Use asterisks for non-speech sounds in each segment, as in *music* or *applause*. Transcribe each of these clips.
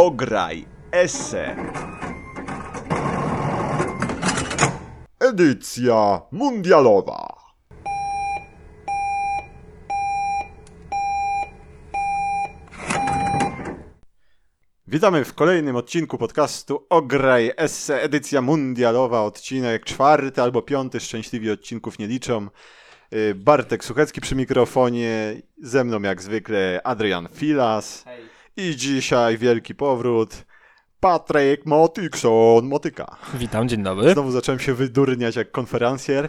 Ograj Esse. Edycja mundialowa. Witamy w kolejnym odcinku podcastu Ograj Esse, edycja mundialowa, odcinek czwarty albo piąty, szczęśliwi odcinków nie liczą. Y, Bartek Suchecki przy mikrofonie, ze mną jak zwykle Adrian Filas i dzisiaj wielki powrót Patryk Motykson, Motyka. Witam, dzień dobry. Znowu zacząłem się wydurniać jak konferencjer,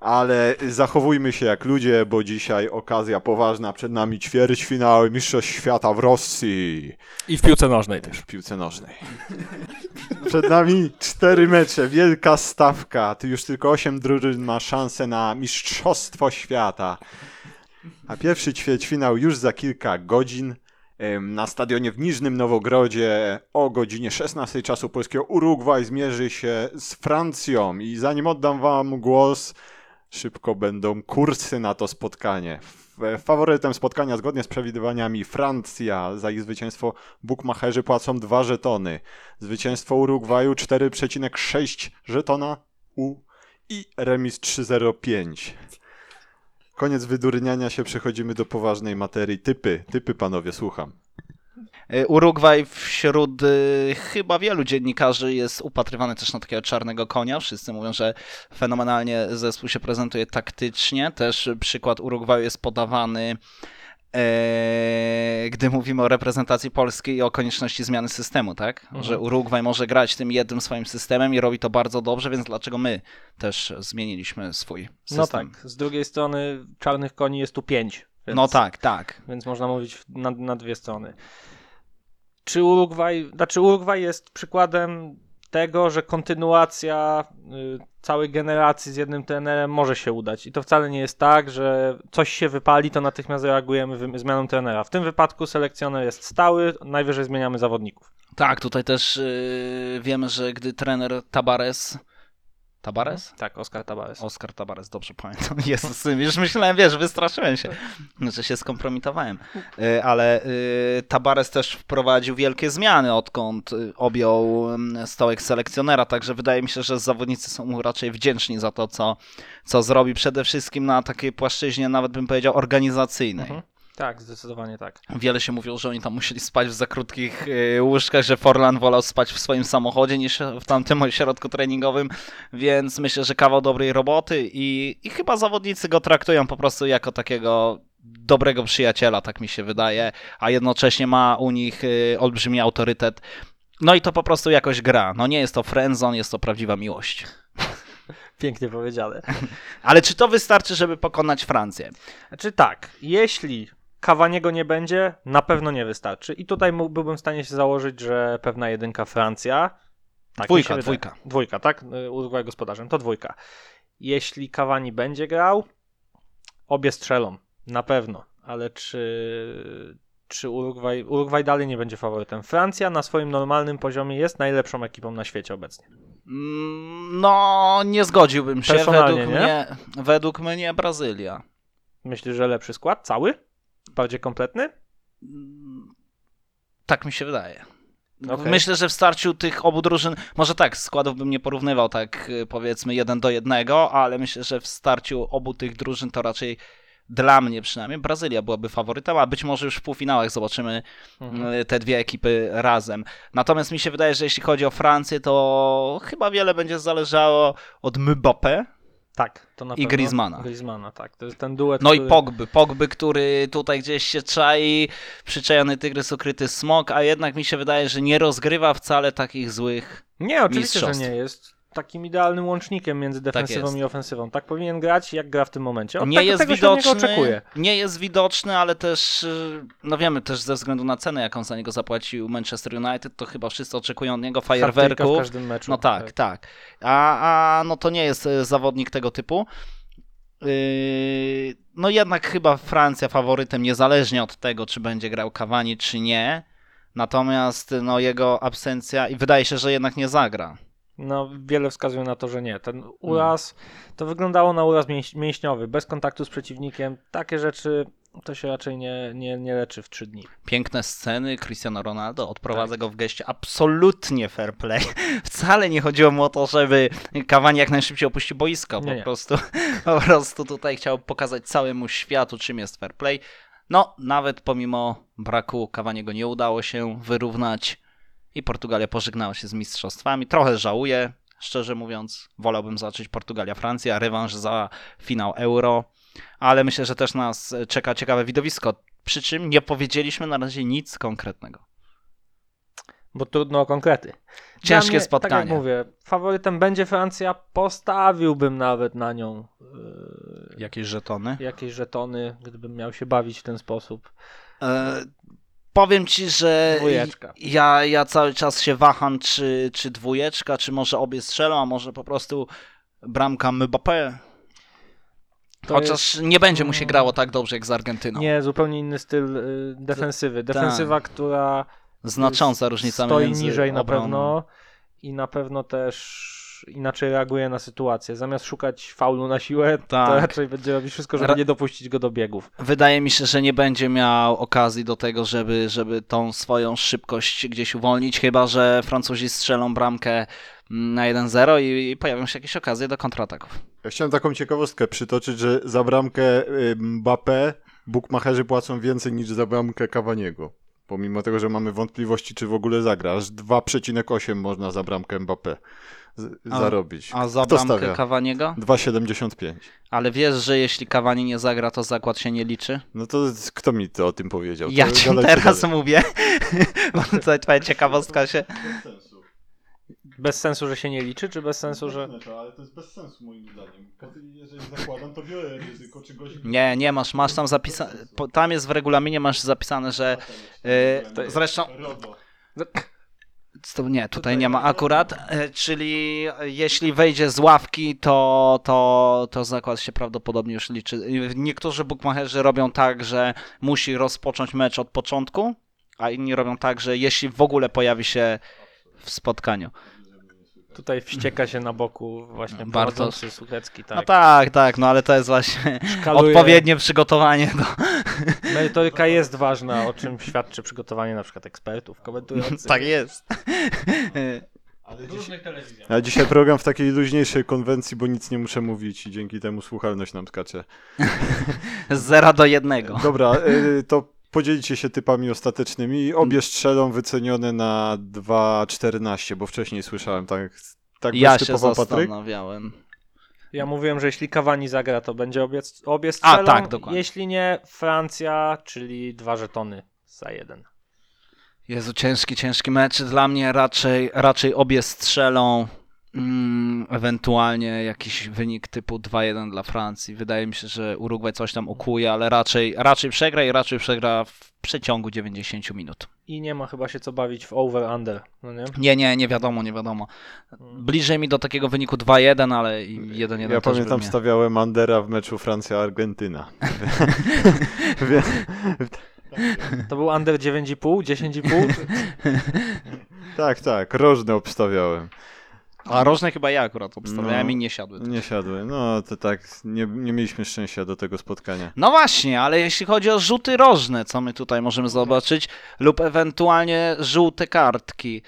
ale zachowujmy się jak ludzie, bo dzisiaj okazja poważna, przed nami ćwierćfinały Mistrzostw Świata w Rosji I w piłce nożnej też. w piłce nożnej. Przed nami cztery mecze, wielka stawka. Tu już tylko osiem drużyn ma szansę na Mistrzostwo Świata. A pierwszy ćwierćfinał już za kilka godzin na stadionie w Niżnym Nowogrodzie o godzinie 16 czasu polskiego Urugwaj zmierzy się z Francją. I zanim oddam wam głos, szybko będą kursy na to spotkanie. Faworytem spotkania zgodnie z przewidywaniami Francja. Za ich zwycięstwo bukmacherzy płacą dwa żetony. Zwycięstwo Urugwaju 4,6 żetona U i remis 3,05. Koniec wydurniania się, przechodzimy do poważnej materii. Typy, typy panowie, słucham. Y, Urugwaj wśród y, chyba wielu dziennikarzy jest upatrywany też na takiego czarnego konia. Wszyscy mówią, że fenomenalnie zespół się prezentuje taktycznie. Też przykład Urugwaju jest podawany, e, gdy mówimy o reprezentacji polskiej i o konieczności zmiany systemu, tak? Że Urugwaj może grać tym jednym swoim systemem i robi to bardzo dobrze, więc dlaczego my też zmieniliśmy swój system? No tak, z drugiej strony czarnych koni jest tu pięć. Więc, No tak, tak. Więc można mówić na, na dwie strony. Czy Urugwaj, znaczy Urugwaj jest przykładem tego, że kontynuacja y, całej generacji z jednym trenerem może się udać. I to wcale nie jest tak, że coś się wypali, to natychmiast reagujemy zmianą trenera. W tym wypadku selekcjoner jest stały, najwyżej zmieniamy zawodników. Tak, tutaj też y, wiemy, że gdy trener Tabares. Tabares? Tak, Oskar Tabares. Oskar Tabares, dobrze pamiętam. *laughs* Jezus, już myślałem, wiesz, wystraszyłem się, że się skompromitowałem. Y, Ale y, Tabares też wprowadził wielkie zmiany, odkąd y, objął mm, stołek selekcjonera, także wydaje mi się, że zawodnicy są mu raczej wdzięczni za to, co, co zrobi przede wszystkim na takiej płaszczyźnie, nawet bym powiedział, organizacyjnej. Mhm. Tak, zdecydowanie tak. Wiele się mówiło, że oni tam musieli spać w za krótkich y, łóżkach, że Forlan wolał spać w swoim samochodzie niż w tamtym *laughs* ośrodku treningowym, więc myślę, że kawał dobrej roboty i, i chyba zawodnicy go traktują po prostu jako takiego dobrego przyjaciela, tak mi się wydaje, a jednocześnie ma u nich y, olbrzymi autorytet. No i to po prostu jakoś gra. No nie jest to friendzone, jest to prawdziwa miłość. *laughs* Pięknie powiedziane. *laughs* Ale czy to wystarczy, żeby pokonać Francję? Znaczy tak, jeśli Kawaniego nie będzie, na pewno nie wystarczy. I tutaj byłbym w stanie się założyć, że pewna jedynka Francja. Tak Dwójka, się wydaje. dwójka. Dwójka, tak? Y, Urugwaj gospodarzem, to dwójka. Jeśli Kawani będzie grał, obie strzelą, na pewno. Ale czy, czy Urugwaj, Urugwaj dalej nie będzie faworytem? Francja na swoim normalnym poziomie jest najlepszą ekipą na świecie obecnie. Mm, No, nie zgodziłbym się. Według nie? mnie, według mnie Brazylia. Myślisz, że lepszy skład? Cały? Bardziej kompletny? Mm, Tak mi się wydaje. Okej. Myślę, że w starciu tych obu drużyn, może tak, składów bym nie porównywał tak y, powiedzmy jeden do jednego, ale myślę, że w starciu obu tych drużyn to raczej dla mnie przynajmniej Brazylia byłaby faworytem, a być może już w półfinałach zobaczymy Mhm. y, te dwie ekipy razem. Natomiast mi się wydaje, że jeśli chodzi o Francję, to chyba wiele będzie zależało od Mbappé, Tak, to na I pewno. Griezmana. Griezmana, tak. To jest ten duet, No i który... Pogby, Pogby, który tutaj gdzieś się czai, przyczajony tygrys, ukryty smok, a jednak mi się wydaje, że nie rozgrywa wcale takich złych. Nie, oczywiście, że nie jest takim idealnym łącznikiem między defensywą jest. i ofensywą. Tak powinien grać, jak gra w tym momencie. Od nie jest widoczny, nie jest widoczny, ale też, y, no wiemy też ze względu na cenę, jaką za niego zapłacił Manchester United, to chyba wszyscy oczekują od niego fajerwerków. w każdym meczu. No tak, tak. A, a no to nie jest y, zawodnik tego typu. Yy, no jednak chyba Francja faworytem, niezależnie od tego, czy będzie grał Cavani, czy nie. Natomiast no, jego absencja i wydaje się, że jednak nie zagra. No, wiele wskazuje na to, że nie. Ten uraz, to wyglądało na uraz mięś- mięśniowy, bez kontaktu z przeciwnikiem. Takie rzeczy to się raczej nie, nie, nie leczy w trzy dni. Piękne sceny, Cristiano Ronaldo, odprowadza go w geście absolutnie fair play. *laughs* Wcale nie chodziło mu o to, żeby Cavani jak najszybciej opuścił boisko. Po Nie, nie. prostu, *laughs* po prostu tutaj chciał pokazać całemu światu, czym jest fair play. No, nawet pomimo braku Cavaniego nie udało się wyrównać i Portugalia pożegnała się z mistrzostwami. Trochę żałuję, szczerze mówiąc. Wolałbym zobaczyć Portugalia-Francja, rewanż za finał Euro, ale myślę, że też nas czeka ciekawe widowisko. Przy czym nie powiedzieliśmy na razie nic konkretnego. Bo trudno o konkrety. Ciężkie mnie, Tak spotkanie. jak mówię, faworytem będzie Francja, postawiłbym nawet na nią yy, Jakieś żetony? jakieś żetony, gdybym miał się bawić w ten sposób. E, powiem ci, że Dwójeczka. ja, ja cały czas się waham, czy, czy dwójeczka, czy może obie strzelą, a może po prostu bramka Mbappé. To Chociaż nie będzie mu się grało tak dobrze jak z Argentyną. Nie, zupełnie inny styl y, defensywy. Defensywa, która Znacząca różnica stoi między niżej na obroną. pewno i na pewno też inaczej reaguje na sytuację. Zamiast szukać faulu na siłę, to Tak. raczej będzie robić wszystko, żeby nie dopuścić go do biegów. Wydaje mi się, że nie będzie miał okazji do tego, żeby, żeby tą swoją szybkość gdzieś uwolnić, chyba że Francuzi strzelą bramkę na 1-0 i, i pojawią się jakieś okazje do kontrataków. Ja chciałem taką ciekawostkę przytoczyć, że za bramkę y, Mbappé bukmacherzy płacą więcej niż za bramkę Cavaniego. Pomimo tego, że mamy wątpliwości, czy w ogóle zagra. Aż 2,8 można za bramkę Mbappé A- zarobić. A za Kto bramkę stawia? Cavaniego? 2,75. Ale wiesz, że jeśli Cavani nie zagra, to zakład się nie liczy? No to kto mi to o tym powiedział? Ja To ci teraz dalej. mówię, *laughs* bo twoja ciekawostka się... *laughs* Bez sensu, że się nie liczy, czy bez sensu, że... Ale to jest bez sensu moim zdaniem. Jeżeli zakładam, to biorę ryzyko, czy gość... Nie, nie masz, masz tam zapisane, tam jest w regulaminie, masz zapisane, że... Yy, zresztą... To nie, tutaj nie ma akurat, e, czyli jeśli wejdzie z ławki, to, to, to zakład się prawdopodobnie już liczy. Niektórzy bookmacherzy robią tak, że musi rozpocząć mecz od początku, a inni robią tak, że jeśli w ogóle pojawi się w spotkaniu. Tutaj wścieka się na boku właśnie Bartosz. prowadzący Słuchecki. Tak. No tak, tak, no ale to jest właśnie Szkaluje. odpowiednie przygotowanie do... Merytoryka jest ważna, o czym świadczy przygotowanie na przykład ekspertów, komentujących. *laughs* Tak jest. Ale dzisiaj, ale dzisiaj program w takiej luźniejszej konwencji, bo nic nie muszę mówić i dzięki temu słuchalność nam skacze. *laughs* Z zera do jednego. Dobra, y, to podzielicie się typami ostatecznymi. Obie strzelą wycenione na 2,14, bo wcześniej słyszałem tak. Tak Ja się typował, Patryk? zastanawiałem. Ja mówiłem, że jeśli Cavani zagra, to będzie obie, obie strzelą. tak, dokładnie. Jeśli nie, Francja, czyli dwa żetony za jeden. Jezu, ciężki, ciężki mecz. Dla mnie raczej, raczej obie strzelą. Mm, ewentualnie jakiś wynik typu 2-1 dla Francji. Wydaje mi się, że Urugwaj coś tam ukuje, ale raczej, raczej przegra i raczej przegra w przeciągu 90 minut. I nie ma chyba się co bawić w over-under, no nie? Nie, nie, nie wiadomo, nie wiadomo. Bliżej mi do takiego wyniku 2-1, ale i 1-1 Ja też pamiętam, by mnie... stawiałem Andera w meczu Francja-Argentyna. *laughs* To był under 9,5, 10,5? tak, tak, rożne obstawiałem. A rożne chyba ja akurat obstawiałem No. i nie siadły. Nie siadły. No to tak, nie, nie mieliśmy szczęścia do tego spotkania. No właśnie, ale jeśli chodzi o rzuty rożne, co my tutaj możemy zobaczyć, lub ewentualnie żółte kartki,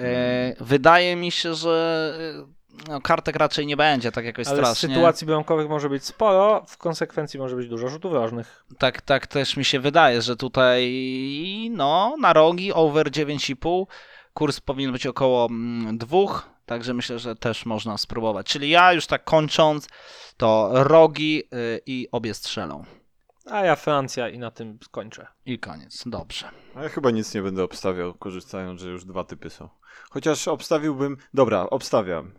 e, wydaje mi się, że e, no, kartek raczej nie będzie tak jakoś Ale strasznie. sytuacji bramkowych może być sporo, w konsekwencji może być dużo rzutów rożnych. Tak, tak też mi się wydaje, że tutaj no, na rogi over 9,5, kurs powinien być około mm, dwóch, także myślę, że też można spróbować. Czyli ja już tak kończąc, to rogi y, i obie strzelą. A ja Francja i na tym skończę. I koniec, dobrze. A ja chyba nic nie będę obstawiał, korzystając, że już dwa typy są. Chociaż obstawiłbym. Dobra, obstawiam.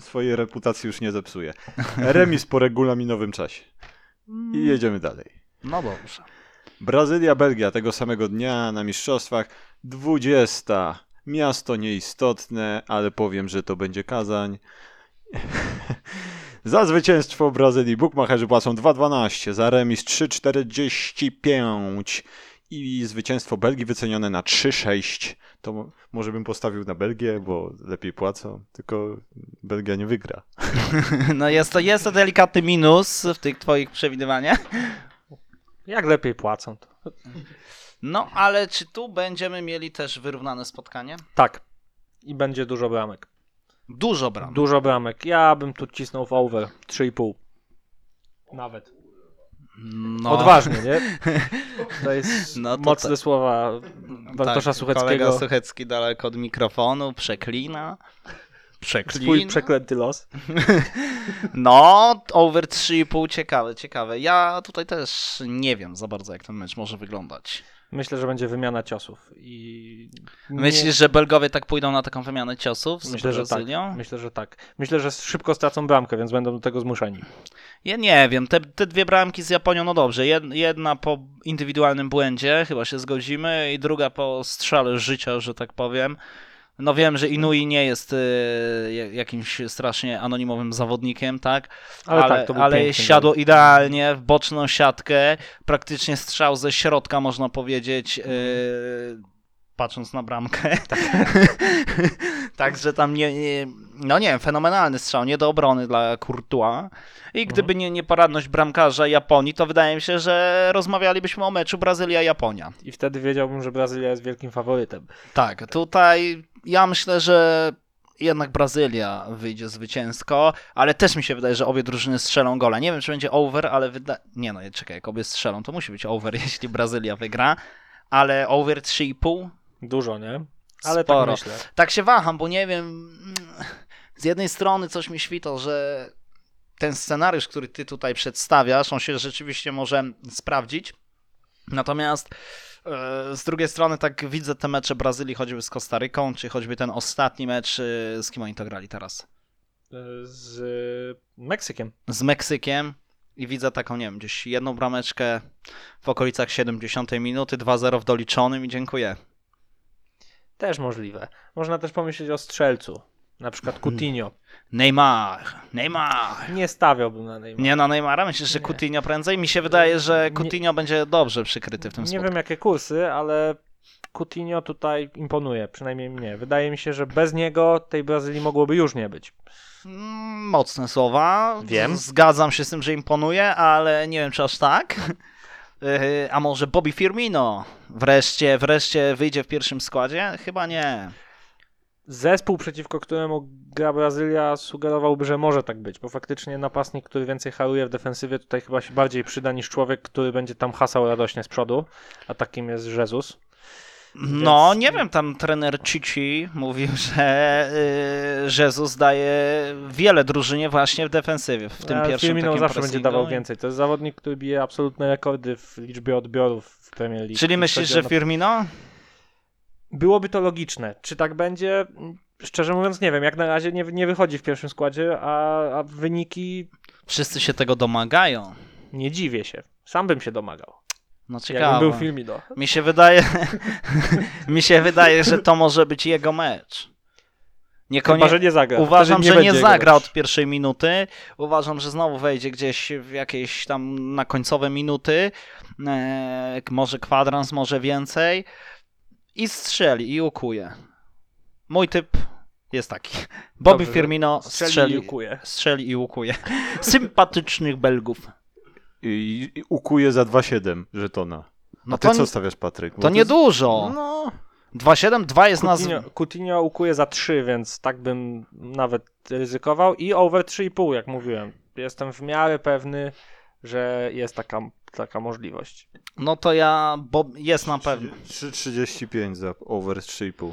Swojej reputacji już nie zepsuję. *laughs* Remis po regulaminowym czasie. I jedziemy dalej. No dobrze. Brazylia, Belgia tego samego dnia na mistrzostwach. 20. Miasto nieistotne, ale powiem, że to będzie Kazań. *laughs* za zwycięstwo Brazylii bukmacherzy płacą 2,12, za remis 3,45 i zwycięstwo Belgii wycenione na 3,6. To mo- może bym postawił na Belgię, bo lepiej płacą, tylko Belgia nie wygra. *laughs* No jest to, jest to delikatny minus w tych twoich przewidywaniach. Jak lepiej płacą. To... No, ale czy tu będziemy mieli też wyrównane spotkanie? Tak. I będzie dużo bramek. Dużo bram. Dużo bramek. Ja bym tu cisnął w over 3,5. Nawet. No. Odważnie, nie? *laughs* To jest No to mocne tak. słowa Bartosza tak, Sucheckiego. Kolega Suchecki daleko od mikrofonu, przeklina. Swój Przeklina. przeklęty los. *laughs* No, over 3,5 ciekawe, ciekawe. Ja tutaj też nie wiem za bardzo, jak ten mecz może wyglądać. Myślę, że będzie wymiana ciosów. I nie- Myślisz, że Belgowie tak pójdą na taką wymianę ciosów z Myślę, że tak. Brazylią? Myślę, że tak. Myślę, że szybko stracą bramkę, więc będą do tego zmuszeni. Ja nie wiem, te, te dwie bramki z Japonią, no dobrze, jed- jedna po indywidualnym błędzie, chyba się zgodzimy, i druga po strzale życia, że tak powiem. No wiem, że Inui nie jest y, ja- jakimś strasznie anonimowym zawodnikiem, tak? Ale, ale, tak, ale siadło gol. idealnie w boczną siatkę, praktycznie strzał ze środka, można powiedzieć, Mhm. y, patrząc na bramkę. *laughs* Także tam nie, nie, no nie wiem, fenomenalny strzał, nie do obrony dla Courtois. I gdyby Mhm. nie nieporadność bramkarza Japonii, to wydaje mi się, że rozmawialibyśmy o meczu Brazylia-Japonia. I wtedy wiedziałbym, że Brazylia jest wielkim faworytem. Tak, tutaj ja myślę, że jednak Brazylia wyjdzie zwycięsko, ale też mi się wydaje, że obie drużyny strzelą gola. Nie wiem, czy będzie over, ale wyda... Nie no, czekaj, jak obie strzelą, to musi być over, *laughs* jeśli Brazylia wygra, ale over 3,5? Dużo, nie? Ale Sporo. tak myślę. Tak się waham, bo nie wiem, z jednej strony coś mi świta, że ten scenariusz, który ty tutaj przedstawiasz, on się rzeczywiście może sprawdzić, natomiast z drugiej strony tak widzę te mecze Brazylii choćby z Kostaryką, czy choćby ten ostatni mecz, e, z kim oni to grali teraz? Z Meksykiem. Z Meksykiem i widzę taką, nie wiem, gdzieś jedną brameczkę w okolicach 70 minuty, 2-0 w doliczonym i dziękuję. Też możliwe. Można też pomyśleć o strzelcu. Na przykład Coutinho. Neymar, Neymar. Nie stawiałbym na Neymara. Nie na Neymara? Myślisz, że Nie. Coutinho prędzej? Mi się wydaje, że Nie- Coutinho będzie dobrze przykryty w tym Nie spotkaniu. wiem jakie kursy, ale Coutinho tutaj imponuje, przynajmniej mnie. Wydaje mi się, że bez niego tej Brazylii mogłoby już nie być. Mm, Mocne słowa. Wiem. Zgadzam się z tym, że imponuje, ale nie wiem, czy aż tak. Yy, *laughs* A może Bobby Firmino wreszcie, wreszcie wyjdzie w pierwszym składzie? Chyba nie. Zespół, przeciwko któremu gra Brazylia, sugerowałby, że może tak być, bo faktycznie napastnik, który więcej haruje w defensywie, tutaj chyba się bardziej przyda niż człowiek, który będzie tam hasał radośnie z przodu, a takim jest Jezus. No, Więc- nie wiem, tam trener Cici mówił, *laughs* że yy, Jesus daje wiele drużynie właśnie w defensywie, w tym A pierwszym Firmino takim zawsze będzie pressingu. dawał więcej. To jest zawodnik, który bije absolutne rekordy w liczbie odbiorów w Premier League. Czyli myślisz, że Firmino? Byłoby to logiczne. Czy tak będzie? Szczerze mówiąc nie wiem. Jak na razie nie, nie wychodzi w pierwszym składzie, a, a wyniki Wszyscy się tego domagają. nie dziwię się. Sam bym się domagał. No ciekawe. był Firmino. Mi się wydaje, *laughs* mi się wydaje, że to może być jego mecz. Niekonie... Chyba, że nie zagra. Uważam, Wtedy że nie zagra od pierwszej minuty. Uważam, że znowu wejdzie gdzieś w jakieś tam na końcowe minuty. E, może kwadrans, może więcej. I strzeli, i ukuje. Mój typ jest taki. Bobby Dobrze, Firmino Strzeli, strzeli, i ukuje. strzeli i ukuje. *laughs* Sympatycznych Belgów. I, i ukuje za 2,7 żetona. No A ty to, co stawiasz, Patryk? Bo to niedużo. No, 2,7, 2 jest na... Coutinho, Coutinho ukuje za 3, więc tak bym nawet ryzykował. I over 3,5, jak mówiłem. Jestem w miarę pewny, że jest taka, taka możliwość. No to ja, bo jest na pewno. 3,35 za over 3,5.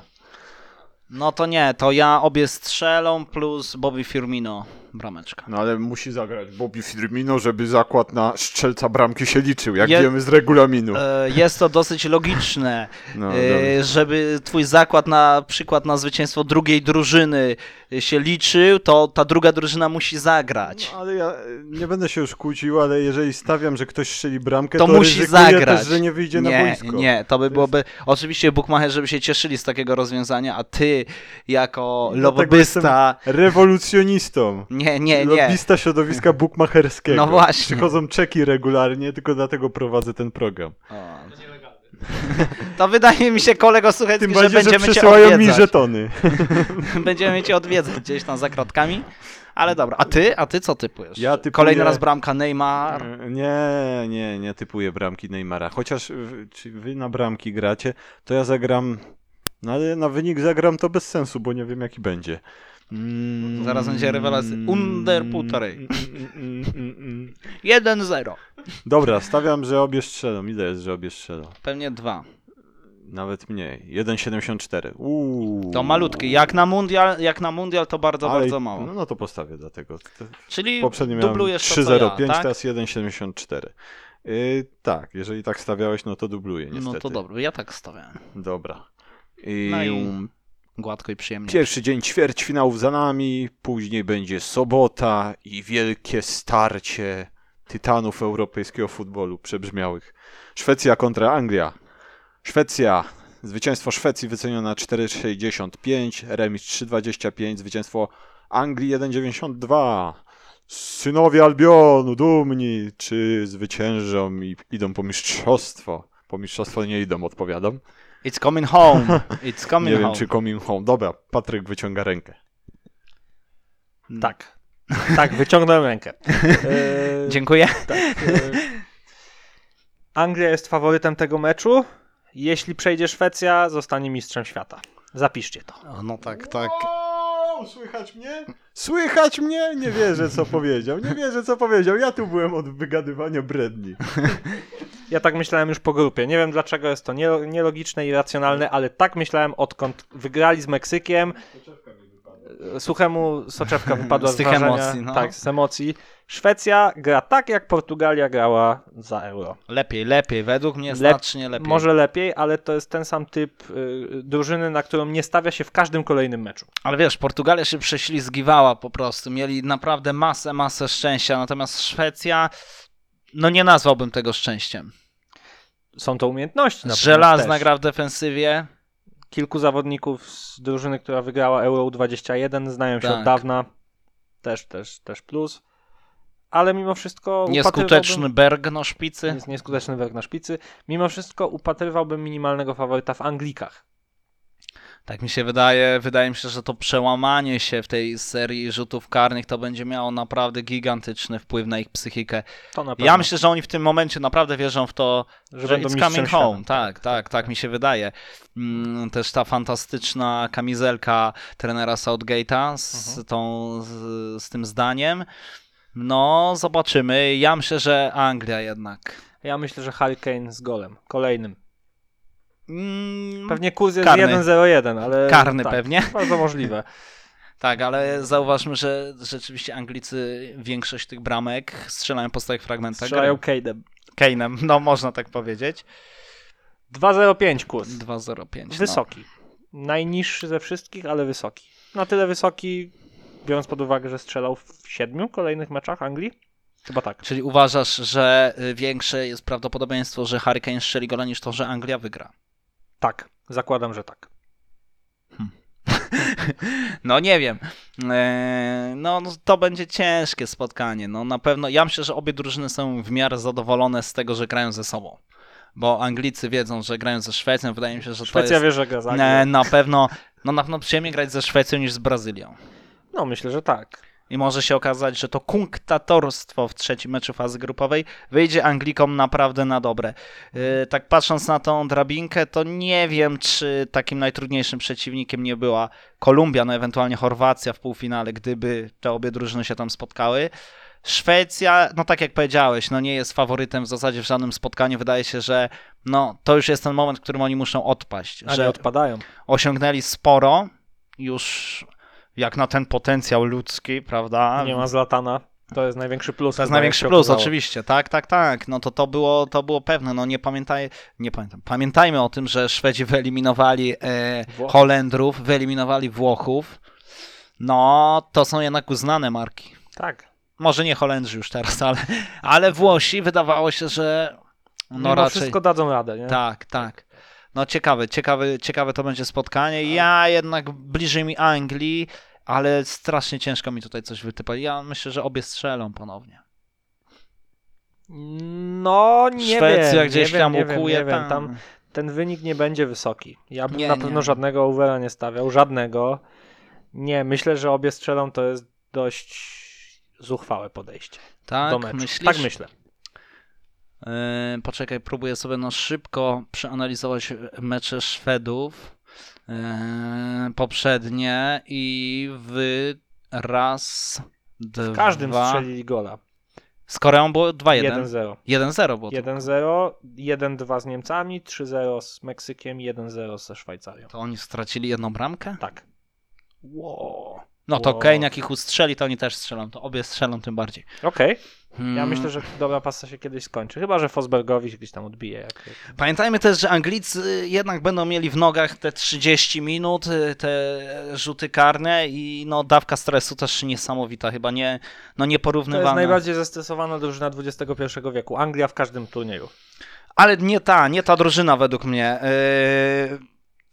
No to nie, to ja obie strzelą plus Bobby Firmino brameczka. No ale musi zagrać Bobby Firmino, żeby zakład na strzelca bramki się liczył, jak Je- wiemy z regulaminu. E, Jest to dosyć logiczne, *laughs* No, e, żeby twój zakład na przykład na zwycięstwo drugiej drużyny się liczył, to ta druga drużyna musi zagrać. No, ale ja nie będę się już kłócił, ale jeżeli stawiam, że ktoś strzeli bramkę, To to, musi zagrać. też, że nie wyjdzie na nie, boisko. nie, to by jest- byłoby. Oczywiście bukmacherzy by się cieszyli z takiego rozwiązania, a ty jako lobbysta. Rewolucjonistą. Nie, nie, nie. Lobbysta środowiska *laughs* bukmacherskiego. No właśnie. Przychodzą czeki regularnie, tylko dlatego prowadzę ten program. O. *laughs* To wydaje mi się, kolego Suchecki, Tym że bardziej, że będziemy cię przysyłają mi odwiedzać. żetony. *laughs* Będziemy cię odwiedzać gdzieś tam za kratkami. Ale dobra, a ty? A ty co typujesz? Ja typuję- Kolejny raz bramka Neymar. E, Nie, nie, nie typuję bramki Neymara. Chociaż czy wy na bramki gracie, to ja zagram. No ale na wynik zagram to bez sensu, bo nie wiem jaki będzie. Mm, Zaraz będzie rewelacja. Under półtorej. mm, mm, mm, mm. 1-0. Dobra, stawiam, że obie strzelą. Ile jest, że obie strzelą? Pewnie dwa. Nawet mniej. 1,74. Uuu. To malutki. Jak na mundial, jak na mundial to bardzo, Ale- bardzo mało. No, no to postawię dlatego. Czyli Poprzednio miałem dublujesz to, co 3,05, ja, tak? teraz 1,74. Yy, tak, jeżeli tak stawiałeś, no to dubluję niestety. No to dobra, ja tak stawiałem. Dobra. I... No i- Gładko i przyjemnie. Pierwszy dzień ćwierćfinałów za nami, później będzie sobota i wielkie starcie tytanów europejskiego futbolu przebrzmiałych. Szwecja kontra Anglia. Szwecja. Zwycięstwo Szwecji wycenione na 4,65, remis 3,25, zwycięstwo Anglii 1,92. Synowie Albionu, dumni, czy zwyciężą i idą po mistrzostwo? Po mistrzostwo nie idą, odpowiadam. It's coming home. *laughs* It's coming Nie wiem, home. czy coming home. Dobra, Patryk wyciąga rękę. Tak. Tak, wyciągnąłem rękę. *laughs* E, Dziękuję. tak, e, Anglia jest faworytem tego meczu. Jeśli przejdzie Szwecja, zostanie mistrzem świata. Zapiszcie to. O, no tak, tak. Wow, słychać mnie? Słychać mnie? Nie wierzę, co powiedział. Nie wierzę, co powiedział. Ja tu byłem od wygadywania bredni. *laughs* Ja tak myślałem już po grupie. Nie wiem dlaczego jest to nie- nielogiczne i racjonalne, ale tak myślałem odkąd wygrali z Meksykiem. Suchemu soczewka wypadła Z *laughs* z, tych wrażenia. emocji, no. Tak, z emocji. Szwecja gra tak, jak Portugalia grała za euro. Lepiej, lepiej. Według mnie Lep- znacznie lepiej. Może lepiej, ale to jest ten sam typ y, drużyny, na którą nie stawia się w każdym kolejnym meczu. Ale wiesz, Portugalia się prześlizgiwała po prostu. Mieli naprawdę masę, masę szczęścia. Natomiast Szwecja, no nie nazwałbym tego szczęściem. Są to umiejętności. na Żelazna gra w defensywie. Kilku zawodników z drużyny, która wygrała Euro 21, znają się Tak. od dawna. Też, też, też plus. Ale mimo wszystko Nieskuteczny Berg na szpicy. Jest nieskuteczny werk na szpicy. Mimo wszystko upatrywałbym minimalnego faworyta w Anglikach. Tak mi się wydaje. Wydaje mi się, że to przełamanie się w tej serii rzutów karnych to będzie miało naprawdę gigantyczny wpływ na ich psychikę. To na. Ja myślę, że oni w tym momencie naprawdę wierzą w to, że, że będą it's coming home. Tak, tak, tak mi się wydaje. Mm, Też ta fantastyczna kamizelka trenera Southgate'a z, Mhm. tą, z, z tym zdaniem. No, zobaczymy. Ja myślę, że Anglia jednak. Ja myślę, że Harry Kane z golem. Kolejnym. Mm, Pewnie kurs jest Karny. 1-0-1, ale... Karny tak, pewnie. *laughs* Bardzo możliwe. Tak, ale zauważmy, że rzeczywiście Anglicy większość tych bramek strzelają po stałych fragmentach. Strzelają. Kane'em. Kane'em, no można tak powiedzieć. 2-0-5 kurs. 2-0-5. No. Wysoki. Najniższy ze wszystkich, ale wysoki. Na tyle wysoki, biorąc pod uwagę, że strzelał w siedmiu kolejnych meczach Anglii? Chyba tak. Czyli uważasz, że y, większe jest prawdopodobieństwo, że Harry Kane strzeli gola niż to, że Anglia wygra? Tak, zakładam, że tak. *laughs* No nie wiem. Eee, No no, to będzie ciężkie spotkanie. No na pewno, ja myślę, że obie drużyny są w miarę zadowolone z tego, że grają ze sobą. Bo Anglicy wiedzą, że grają ze Szwecją. Wydaje mi się, że Szwecja to jest wie, że gra za e, na pewno, no na pewno przyjemnie grać ze Szwecją niż z Brazylią. No, myślę, że tak. I może się okazać, że to kunktatorstwo w trzecim meczu fazy grupowej wyjdzie Anglikom naprawdę na dobre. Yy, tak patrząc na tą drabinkę, to nie wiem, czy takim najtrudniejszym przeciwnikiem nie była Kolumbia, no ewentualnie Chorwacja w półfinale, gdyby te obie drużyny się tam spotkały. Szwecja, no tak jak powiedziałeś, no nie jest faworytem w zasadzie w żadnym spotkaniu. Wydaje się, że no to już jest ten moment, w którym oni muszą odpaść. A że odpadają. osiągnęli sporo, już jak na ten potencjał ludzki, prawda? Nie ma Zlatana. To jest największy plus. To jest największy plus, okazało. oczywiście, tak, tak, tak. No to to było, to było pewne. No nie pamiętaj, nie pamiętam. Pamiętajmy o tym, że Szwedzi wyeliminowali e. Holendrów, wyeliminowali Włochów. No, to są jednak uznane marki. Tak. Może nie Holendrzy już teraz, ale, ale Włosi wydawało się, że no Mimo raczej. wszystko dadzą radę, nie? Tak, tak. No ciekawe, ciekawe, ciekawe to będzie spotkanie. Ja jednak bliżej mi Anglii, ale strasznie ciężko mi tutaj coś wytypać. Ja myślę, że obie strzelą ponownie. No, nie Szwecja wiem. gdzieś nie tam wiem, nie ukuje. nie wiem. tam. Tam ten wynik nie będzie wysoki. Ja bym Nie, na nie. pewno żadnego overa nie stawiał. Żadnego. Nie, myślę, że obie strzelą to jest dość zuchwałe podejście Tak, do meczu. myślisz? Tak myślę. Yy, poczekaj, próbuję sobie na szybko przeanalizować mecze Szwedów poprzednie i w raz, dwa... W każdym strzelili gola. Z Koreą było 2-1. 1-0. 1-0 było to. 1-0, 1-2 z Niemcami, 3-0 z Meksykiem, 1-0 ze Szwajcarią. To oni stracili jedną bramkę? Tak. Wow. No to Wow. Kane jak ich ustrzeli, to oni też strzelą. To obie strzelą tym bardziej. Okej. Ja Hmm. myślę, że dobra pasa się kiedyś skończy. Chyba, że Fosbergowi się gdzieś tam odbije. Jak... Pamiętajmy też, że Anglicy jednak będą mieli w nogach te 30 minut, y, te rzuty karne i no dawka stresu też niesamowita, chyba nie, no To nieporównywana. jest najbardziej zestresowana drużyna XXI wieku. Anglia w każdym turnieju. Ale nie ta, nie ta drużyna według mnie. Yy,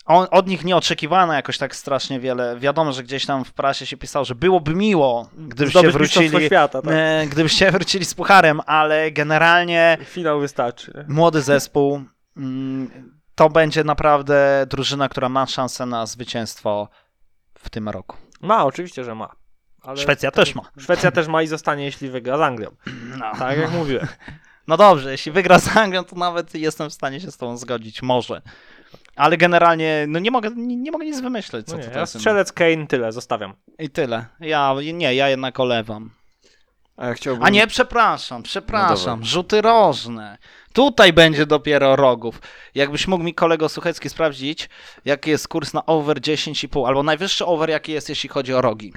on, od nich nie oczekiwano jakoś tak strasznie wiele. Wiadomo, że gdzieś tam w prasie się pisało, że byłoby miło, gdybyście wrócili, świata, tak. e, gdybyście wrócili z pucharem, ale generalnie Finał wystarczy. młody zespół. mm, To będzie naprawdę drużyna, która ma szansę na zwycięstwo w tym roku. Ma, oczywiście, że ma. Szwecja też ma. Szwecja też ma i zostanie, jeśli wygra z Anglią. No. Tak jak mówiłem. no dobrze, jeśli wygra z Anglią, to nawet jestem w stanie się z tą zgodzić. Może. Ale generalnie, no nie mogę, nie, nie mogę nic wymyśleć, co No nie, ja strzelec Kane, tyle, zostawiam. I tyle. Ja, nie, ja jednak olewam. A ja chciałbym... A nie, przepraszam, przepraszam. No Rzuty rożne. Tutaj będzie dopiero rogów. Jakbyś mógł mi kolego Suchecki sprawdzić, jaki jest kurs na over 10,5, albo najwyższy over jaki jest, jeśli chodzi o rogi.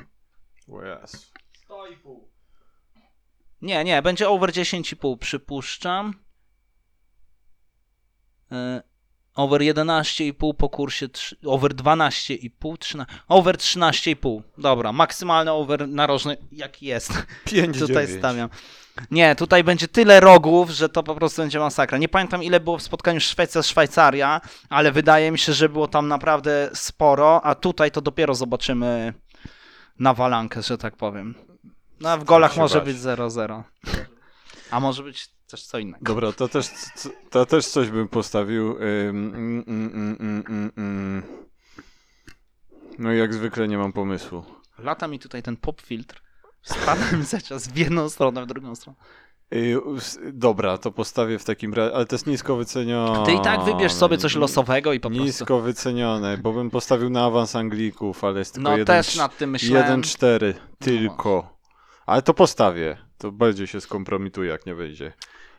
O Jezu. Nie, nie, będzie over 10,5, przypuszczam. E, Over 11,5 po kursie, trzy- over 12,5, 13, over 13,5. Dobra, maksymalny over narożny jaki jest. *laughs* 5 Tutaj stawiam. Nie, tutaj będzie tyle rogów, że to po prostu będzie masakra. Nie pamiętam ile było w spotkaniu Szwecja-Szwajcaria, ale wydaje mi się, że było tam naprawdę sporo, a tutaj to dopiero zobaczymy na walankę, że tak powiem. No a w golach może bać. być 0-0. A może być też co innego. Dobra, to też, to też coś bym postawił. Mm, mm, mm. No i jak zwykle nie mam pomysłu. Lata mi tutaj ten pop filtr. Spadam za czas w jedną stronę, w drugą stronę. Us- dobra, to postawię w takim razie, ale to jest nisko wycenione. Ty i tak wybierz sobie coś losowego i po prostu. Nisko wycenione, bo bym postawił na awans Anglików, ale jest tylko No jeden, też nad tym myślałem. 1-4 tylko. Ale to postawię. To bardziej się skompromituje, jak nie wyjdzie.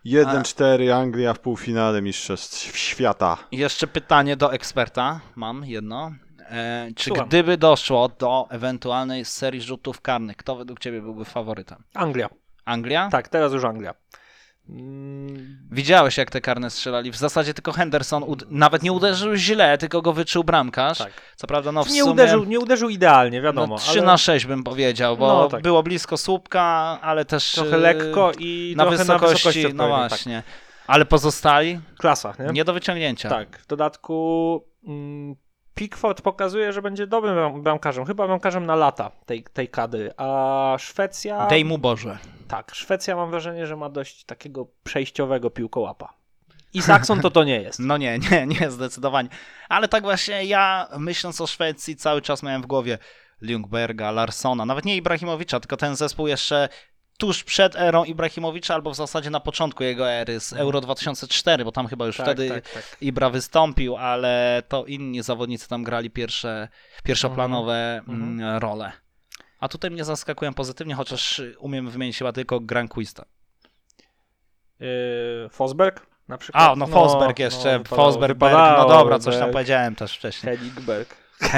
1-4 Anglia w półfinale Mistrzostw Świata. Jeszcze pytanie do eksperta. Mam jedno. E, czy Słucham. gdyby doszło do ewentualnej serii rzutów karnych, kto według Ciebie byłby faworytem? Anglia. Anglia? Tak, teraz już Anglia. Mm, Widziałeś, jak te karne strzelali. W zasadzie tylko Henderson nawet nie uderzył źle, tylko go wyczuł bramkarz. tak. Co prawda, no w nie, sumie... uderzył, nie uderzył idealnie, wiadomo. no, 3 ale na 6 bym powiedział, bo No, tak. było blisko słupka, ale też Trochę e, lekko i na trochę wysokości, na wysokości no tak. właśnie. Ale pozostali Klasa, nie? nie do wyciągnięcia. Tak. W dodatku mm, Pickford pokazuje, że będzie dobrym bram- bramkarzem. Chyba bramkarzem na lata tej, tej kadry. A Szwecja... Dej mu Boże. Tak, Szwecja mam wrażenie, że ma dość takiego przejściowego piłkołapa. I Saxon to to nie jest. *laughs* No nie, nie, nie, zdecydowanie. Ale tak właśnie ja, myśląc o Szwecji, cały czas miałem w głowie Ljungberga, Larsona, nawet nie Ibrahimowicza, tylko ten zespół jeszcze tuż przed erą Ibrahimowicza, albo w zasadzie na początku jego ery z Euro 2004, bo tam chyba już Tak, wtedy tak, tak. Ibra wystąpił, ale to inni zawodnicy tam grali pierwsze, pierwszoplanowe Mhm. mm, role. A tutaj mnie zaskakują pozytywnie, chociaż umiem wymienić chyba tylko Granquista. Yy, Fosberg na przykład. A, no Fosberg jeszcze, wypadało- Fosberg, Berg, no dobra, coś tam powiedziałem też wcześniej. Heligberg. *laughs*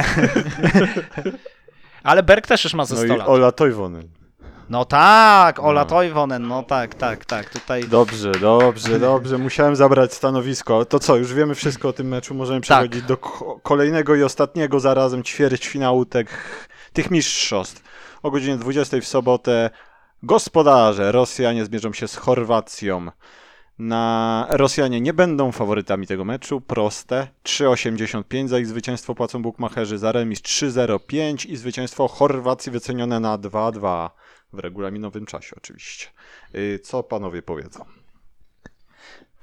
Ale Berg też już ma ze No 100 i lat. Ola Toivonen. No tak, Ola No. Toivonen, no tak, tak, tak, tutaj... Dobrze, dobrze, dobrze. Musiałem zabrać stanowisko. To co, już wiemy wszystko o tym meczu. Możemy przechodzić do ko- kolejnego i ostatniego zarazem ćwierćfinału tych, tych mistrzostw. O godzinie 20 w sobotę gospodarze Rosjanie zmierzą się z Chorwacją. Na Rosjanie nie będą faworytami tego meczu. Proste. 3,85 za ich zwycięstwo płacą bukmacherzy. Za remis 3,05 i zwycięstwo Chorwacji wycenione na 2,2 w regulaminowym czasie oczywiście. Y, Co panowie powiedzą?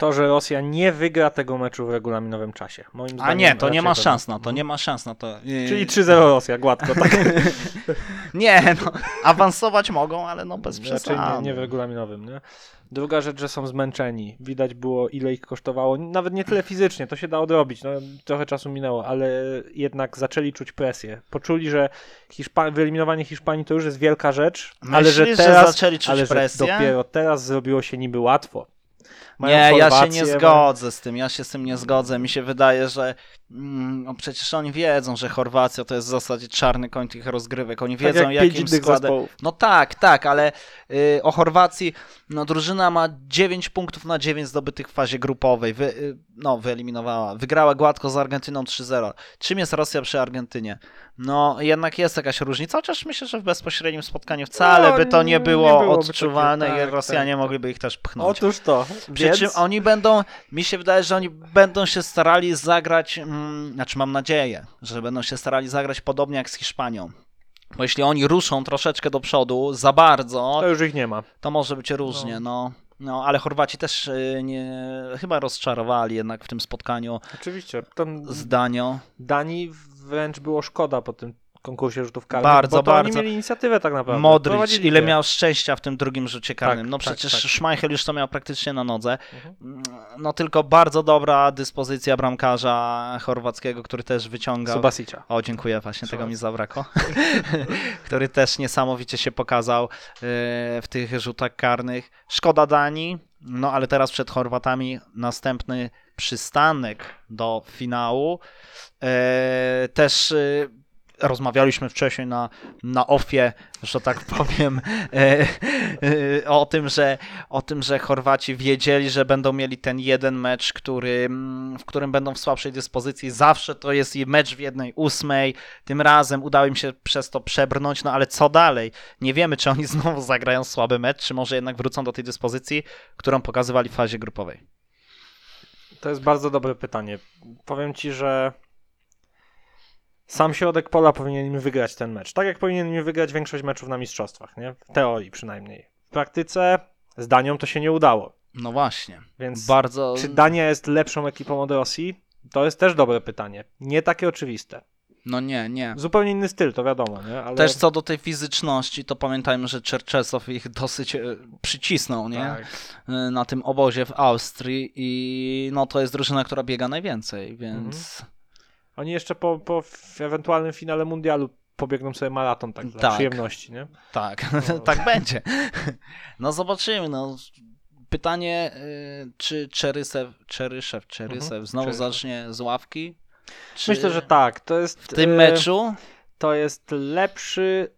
To, że Rosja nie wygra tego meczu w regulaminowym czasie. Moim A zdaniem nie, to nie raczej ma to szans na to, nie ma szans na to. Czyli 3-0 Rosja, gładko, tak? *laughs* Nie, no, awansować mogą, ale no bez Raczej przesady. nie, nie w regulaminowym, nie? Druga rzecz, że są zmęczeni. Widać było, ile ich kosztowało. Nawet nie tyle fizycznie, to się da odrobić. No, trochę czasu minęło, ale jednak zaczęli czuć presję. Poczuli, że Hiszpa- wyeliminowanie Hiszpanii to już jest wielka rzecz, ale że Myślisz, teraz, zaczęli czuć ale że presję? dopiero teraz zrobiło się niby łatwo. Mają Nie, ja się nie mają- zgodzę z tym, ja się z tym nie zgodzę. Mi się wydaje, że no przecież oni wiedzą, że Chorwacja to jest w zasadzie czarny koń tych rozgrywek. Oni Tak wiedzą, jak pięć jakim składem. zespołów. No tak, tak, ale y, o Chorwacji, no drużyna ma 9 punktów na 9 zdobytych w fazie grupowej. Wy, y, no, wyeliminowała. Wygrała gładko z Argentyną 3-0. Czym jest Rosja przy Argentynie? No, jednak jest jakaś różnica, chociaż myślę, że w bezpośrednim spotkaniu wcale No, by to nie nie było byłoby odczuwalne takie, i tak, Rosjanie tak, mogliby ich też pchnąć. Otóż to. Przy Więc... czym oni będą, mi się wydaje, że oni będą się starali zagrać, mm, znaczy mam nadzieję, że będą się starali zagrać podobnie jak z Hiszpanią. Bo jeśli oni ruszą troszeczkę do przodu za bardzo, To już ich nie ma. to może być różnie, no. No, ale Chorwaci też y, nie, chyba rozczarowali jednak w tym spotkaniu Oczywiście. Tam zdaniu. Danii wręcz było szkoda po tym konkursie rzutów karnych, Bardzo, bo to bardzo. oni mieli inicjatywę tak naprawdę. Modric, ile miał szczęścia w tym drugim rzucie karnym. no tak, przecież tak. Schmeichel już to miał praktycznie na nodze. Mhm. No tylko bardzo dobra dyspozycja bramkarza chorwackiego, który też wyciągał. Subasicia. O, dziękuję, właśnie tego mi zabrakło. *laughs* który też niesamowicie się pokazał e, w tych rzutach karnych. Szkoda Danii, no ale teraz przed Chorwatami następny przystanek do finału. E, Też e, rozmawialiśmy wcześniej na, na ofie, że tak *laughs* powiem, e, e, o tym, że o tym, że Chorwaci wiedzieli, że będą mieli ten jeden mecz, który, mm, w którym będą w słabszej dyspozycji. Zawsze to jest mecz w jednej ósmej. Tym razem udało im się przez to przebrnąć, no ale co dalej? Nie wiemy, czy oni znowu *laughs* zagrają słaby mecz, czy może jednak wrócą do tej dyspozycji, którą pokazywali w fazie grupowej. To jest bardzo dobre pytanie. Powiem ci, że sam środek pola powinien im wygrać ten mecz. Tak jak powinien im wygrać większość meczów na mistrzostwach, nie? W teorii przynajmniej. W praktyce z Danią to się nie udało. No właśnie. Więc Bardzo. czy Dania jest lepszą ekipą od Rosji? To jest też dobre pytanie. Nie takie oczywiste. No nie, nie. Zupełnie inny styl, to wiadomo, nie? Ale... Też co do tej fizyczności, to pamiętajmy, że Czerczesow ich dosyć e, przycisnął, nie? Tak. E, Na tym obozie w Austrii i no to jest drużyna, która biega najwięcej, więc Oni jeszcze po, po ewentualnym finale mundialu pobiegną sobie maraton tak dla Tak. przyjemności, nie? tak, *laughs* No. tak będzie. No zobaczymy, no. Pytanie, y, czy Czerysew, Czeryszew, Czerysew Mhm, znowu Czeryszew. zacznie z ławki? Czy Myślę, że tak. To jest w tym e, meczu? to jest lepszy.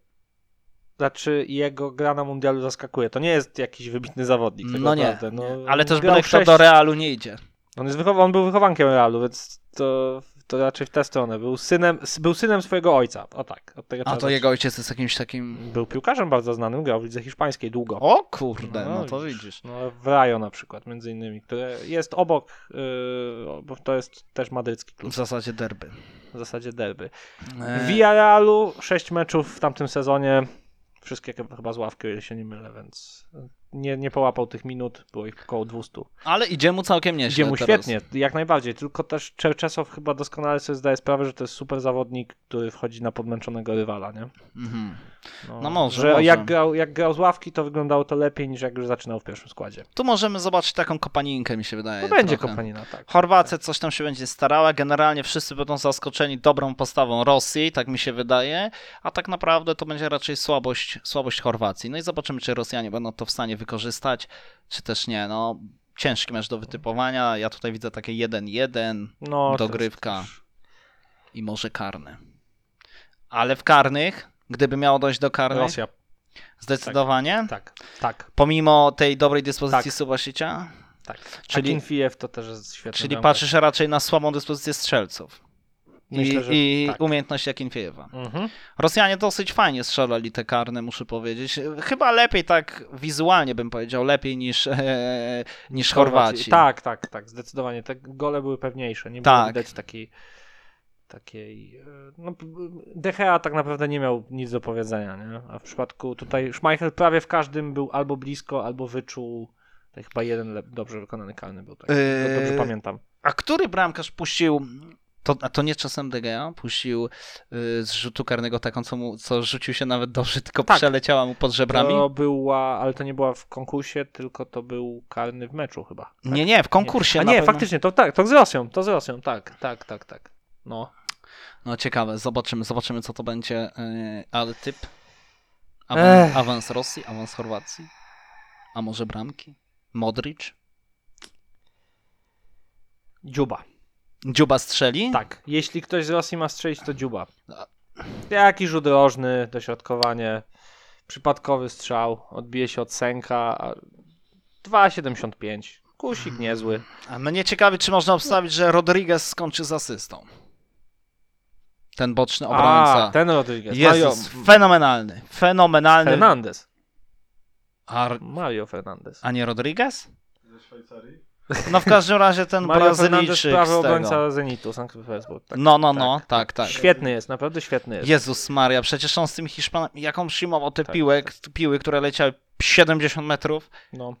Znaczy, jego gra na mundialu zaskakuje. To nie jest jakiś wybitny zawodnik. tak No nie. No, ale też byle kto sześć- do Realu nie idzie. On, jest wychowa- on był wychowankiem Realu, więc to, to raczej w tę stronę. Był synem, był synem swojego ojca. O tak. Od tego A to jego ojciec jest jakimś takim... Był piłkarzem bardzo znanym, grał w lidze hiszpańskiej długo. O kurde, no to widzisz. No, w Rajo na przykład, między innymi, które jest obok, yy, bo to jest też madrycki klub, W zasadzie derby. w zasadzie derby. E, Villarrealu 6 meczów w tamtym sezonie, wszystkie chyba z ławki, o ile się nie mylę, więc nie, nie połapał tych minut, było ich około 200. Ale idzie mu całkiem nieźle Idzie mu teraz. świetnie, jak najbardziej, tylko też Czerczesow chyba doskonale sobie zdaje sprawę, że to jest super zawodnik, który wchodzi na podmęczonego rywala, nie? Mhm. No może, Że może. Jak, grał, jak grał z ławki, to wyglądało to lepiej niż jak już zaczynał w pierwszym składzie. Tu możemy zobaczyć taką kopaninkę, mi się wydaje. To będzie trochę. kompanina, tak. Chorwacja coś tam się będzie starała. Generalnie wszyscy będą zaskoczeni dobrą postawą Rosji, tak mi się wydaje, a tak naprawdę to będzie raczej słabość, słabość Chorwacji. No i zobaczymy, czy Rosjanie będą to w stanie wykorzystać, czy też nie. No, ciężki mecz do wytypowania. Ja tutaj widzę takie 1-1 No, Dogrywka. jest- i może karny. Ale w karnych, gdyby miało dojść do karnych, Rosja, zdecydowanie, tak, tak, pomimo tej dobrej dyspozycji Tak. Subasicia, tak. Czyli- Akinfiev to też jest czyli patrzysz raczej na słabą dyspozycję strzelców. Myślę, I, że i tak. umiejętność Jakinfiejewa. Mhm. Rosjanie dosyć fajnie strzelali te karne, muszę powiedzieć. Chyba lepiej tak wizualnie bym powiedział, lepiej niż, e, *laughs* niż Chorwaci. Tak, tak, tak, zdecydowanie. Te gole były pewniejsze. Nie Tak. było widać takiej takiej, e, no Gea tak naprawdę nie miał nic do powiedzenia, nie? A w przypadku tutaj Schmeichel prawie w każdym był albo blisko, albo wyczuł To chyba jeden dobrze wykonany karny był. Tak. Eee, Dobrze pamiętam. A który bramkarz puścił, to, a to nie czasem De Gea, puścił y, z rzutu karnego taką, co, mu, co rzucił się nawet dobrze, tylko Tak. przeleciała mu pod żebrami? To była, ale to nie była w konkursie, tylko to był karny w meczu chyba. Tak? Nie, nie, w konkursie A na nie, pewno. faktycznie, to tak, to z Rosją, to z Rosją, tak, tak, tak, tak. No. No ciekawe, zobaczymy, zobaczymy co to będzie, y, ale typ? Awan, Ech. awans Rosji, awans Chorwacji? A może bramki? Modric? Dziuba. Dziuba strzeli? Tak, jeśli ktoś z Rosji ma strzelić, to dziuba. Jaki rzut rożny, dośrodkowanie, przypadkowy strzał, odbije się od sęka, a 2,75. Kusik niezły. A mnie ciekawi, czy można obstawić, że Rodriguez skończy z asystą. Ten boczny obrońca. A, ten Rodriguez. Jezus, Mario fenomenalny. Fenomenalny. Fernandez. A, Mario Fernandez. a nie Rodriguez? Ze Szwajcarii? No w każdym razie ten Mario Brazylijczyk prawy obrońca Zenitu, Sankt Petersburg. Tak, No, no, no, tak, tak. Świetny jest, naprawdę świetny jest. Jezus Maria, przecież on z tym Hiszpanami, jaką przyjmował te Tak, piłek, piły, które leciały 70 metrów. No,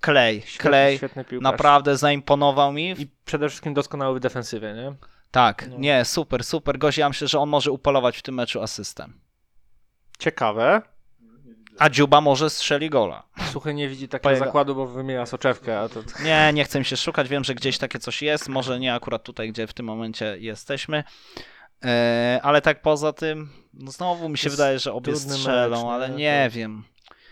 Klej, świetny, klej. świetny. Naprawdę zaimponował mi. I przede wszystkim doskonały w defensywie, nie? Tak, No. nie, super, super. Gość, ja myślę, że on może upolować w tym meczu asystem. Ciekawe. A Dziuba może strzeli gola. Suchy nie widzi takiego Pojega- zakładu, bo wymienia soczewkę, a to... Nie, nie chcę mi się szukać, wiem, że gdzieś takie coś jest, może nie akurat tutaj, gdzie w tym momencie jesteśmy. E, ale tak poza tym, no znowu mi się jest wydaje, że obie strzelą, mecz, ale nie? To- wiem.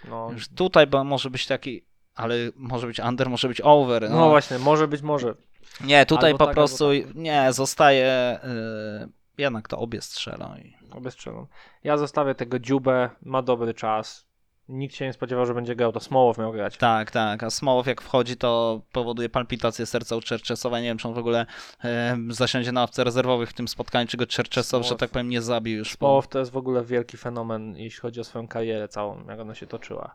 No, Już tutaj bo może być taki, ale może być under, może być over. no właśnie, może być może. Nie, tutaj Albo po tak, prostu albo nie, zostaje y, jednak to obie strzelą. I... Obie strzelą. Ja zostawię tego dziubę, ma dobry czas. Nikt się nie spodziewał, że będzie grał, to Smołow miał grać. Tak, tak, a Smołow jak wchodzi, to powoduje palpitację serca u Czerczesowa. Nie wiem, czy on w ogóle e, zasiądzie na ławce rezerwowych w tym spotkaniu, czy go Czerczesow, że tak powiem, nie zabił już. Smołow to jest w ogóle wielki fenomen, jeśli chodzi o swoją karierę całą, jak ona się toczyła.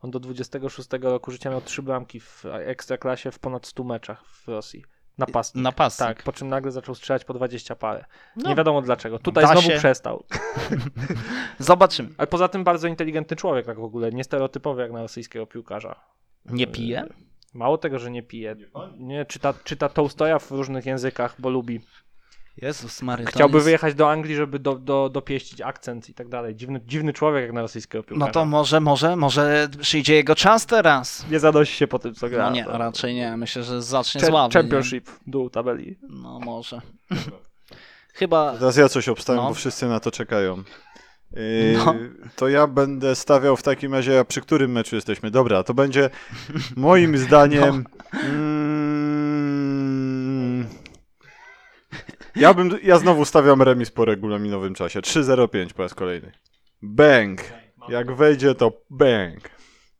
On do 26 roku życia miał trzy bramki w ekstraklasie w ponad 100 meczach w Rosji. Napastnik. Napastnik. Tak, po czym nagle zaczął strzelać po 20 parę. No. Nie wiadomo dlaczego. Tutaj Da znowu się. przestał. *laughs* Zobaczymy. Ale poza tym bardzo inteligentny człowiek tak w ogóle, niestereotypowy jak na rosyjskiego piłkarza. Nie pije? Mało tego, że nie pije. Nie, czyta, czyta Tolstoja w różnych językach, bo lubi. Jezus Maria. Chciałby jest- wyjechać do Anglii, żeby do, do, dopieścić akcent i tak dalej. Dziwny, dziwny człowiek jak na rosyjskiego piłkarza. No to może, może, może przyjdzie jego czas teraz. Nie zanosi się po tym, co gra. No nie, To- raczej nie. Myślę, że zacznie Cze- z ławy. Championship, dół tabeli. Nie? No może. *laughs* Chyba. Teraz ja coś obstawiam, No. bo wszyscy na to czekają. Yy, No. To ja będę stawiał w takim razie, a przy którym meczu jesteśmy? Dobra, to będzie moim *laughs* zdaniem. No. Mm, ja, bym, ja znowu stawiam remis po regulaminowym czasie. 3-0-5 po raz kolejny. Bang! Jak wejdzie, to bang!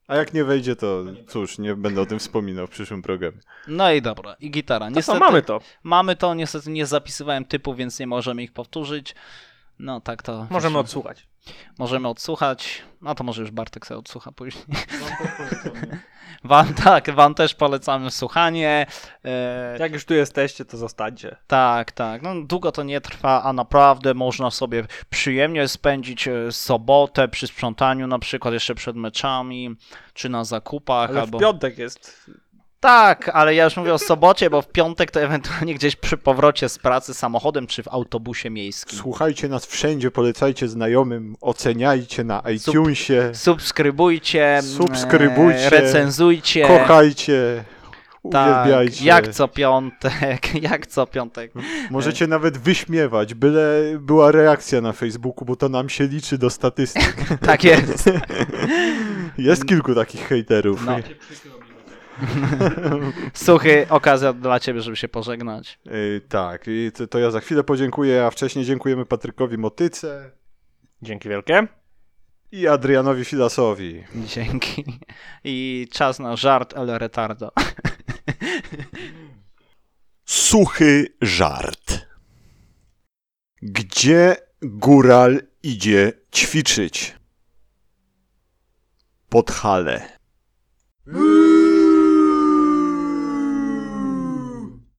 A jak nie wejdzie, to cóż, nie będę o tym wspominał w przyszłym programie. No i dobra, i gitara. No to Niestety, mamy to. Mamy to, niestety nie zapisywałem typu, więc nie możemy ich powtórzyć. No tak to. Możemy odsłuchać. Możemy odsłuchać. No to może już Bartek sobie odsłucha później. *laughs* Wam, tak, wam też polecamy słuchanie. E, Jak już tu jesteście, to zostańcie. tak, tak. No, długo to nie trwa, a naprawdę można sobie przyjemnie spędzić e, sobotę przy sprzątaniu, na przykład jeszcze przed meczami, czy na zakupach. Ale albo... w piątek jest. Tak, ale ja już mówię o sobocie, bo w piątek to ewentualnie gdzieś przy powrocie z pracy samochodem czy w autobusie miejskim. Słuchajcie nas wszędzie, polecajcie znajomym, oceniajcie na iTunesie, Subskrybujcie, Subskrybujcie, e, recenzujcie. kochajcie, Tak, uwielbiajcie. jak co piątek, *laughs* jak co piątek. Możecie nawet wyśmiewać, byle była reakcja na Facebooku, bo to nam się liczy do statystyk. *laughs* Tak jest. *laughs* Jest kilku takich hejterów. No. *laughs* Suchy, okazja dla ciebie, żeby się pożegnać. Yy, tak, i to, to ja za chwilę podziękuję, a wcześniej dziękujemy Patrykowi Motyce Dzięki wielkie. i Adrianowi Filasowi. Dzięki. I czas na żart El Retardo. *laughs* Suchy żart. Gdzie góral idzie ćwiczyć? Pod halę.